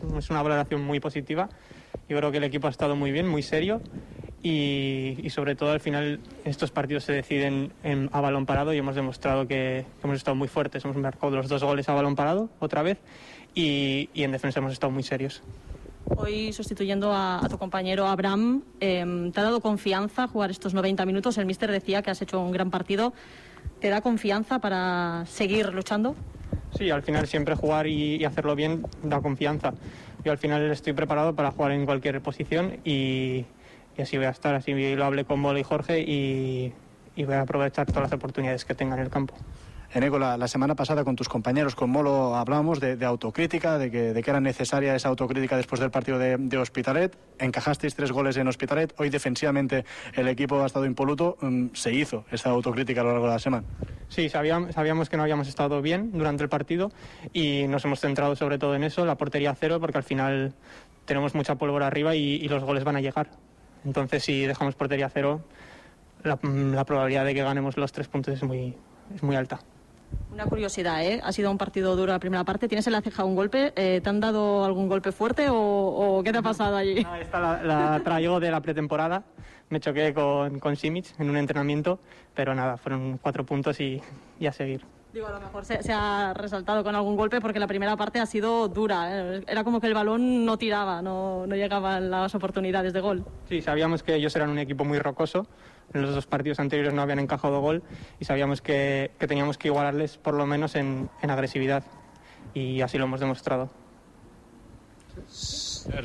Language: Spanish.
pues es una valoración muy positiva. Yo creo que el equipo ha estado muy bien, muy serio y, y sobre todo al final estos partidos se deciden en, a balón parado y hemos demostrado que, que hemos estado muy fuertes. Hemos marcado los dos goles a balón parado otra vez y, y en defensa hemos estado muy serios. Hoy sustituyendo a, a tu compañero Abraham, eh, ¿te ha dado confianza jugar estos 90 minutos? El míster decía que has hecho un gran partido. ¿Te da confianza para seguir luchando? Sí, al final siempre jugar y, y hacerlo bien da confianza. Yo al final estoy preparado para jugar en cualquier posición y, y así voy a estar. Así lo hablé con Bolo y Jorge y, y voy a aprovechar todas las oportunidades que tenga en el campo. Eneco, la, la, semana pasada con tus compañeros, con Molo, hablábamos de, de autocrítica, de que, de que, era necesaria esa autocrítica después del partido de, de, Hospitalet. Encajasteis tres goles en Hospitalet. Hoy defensivamente el equipo ha estado impoluto. Um, se hizo esa autocrítica a lo largo de la semana. Sí, sabíamos, sabíamos que no habíamos estado bien durante el partido y nos hemos centrado sobre todo en eso, la portería cero, porque al final tenemos mucha pólvora arriba y, los goles van a llegar. Entonces, si dejamos portería cero, la, la probabilidad de que ganemos los tres puntos es muy, es muy alta. Una curiosidad, ¿eh? Ha sido un partido duro la primera parte. ¿Tienes en la ceja un golpe? Eh, ¿Te han dado algún golpe fuerte o, o qué te ha pasado allí? No, esta la, la traigo de la pretemporada. Me choqué con, con Simic en un entrenamiento, pero nada, fueron cuatro puntos y, y a seguir. Digo, a lo mejor se, se, ha resaltado con algún golpe porque la primera parte ha sido dura. ¿eh? Era como que el balón no tiraba, no, no llegaban las oportunidades de gol. Sí, sabíamos que ellos eran un equipo muy rocoso. En los dos partidos anteriores no habían encajado gol y sabíamos que, que teníamos que igualarles por lo menos en, en agresividad. Y así lo hemos demostrado. Pues... No,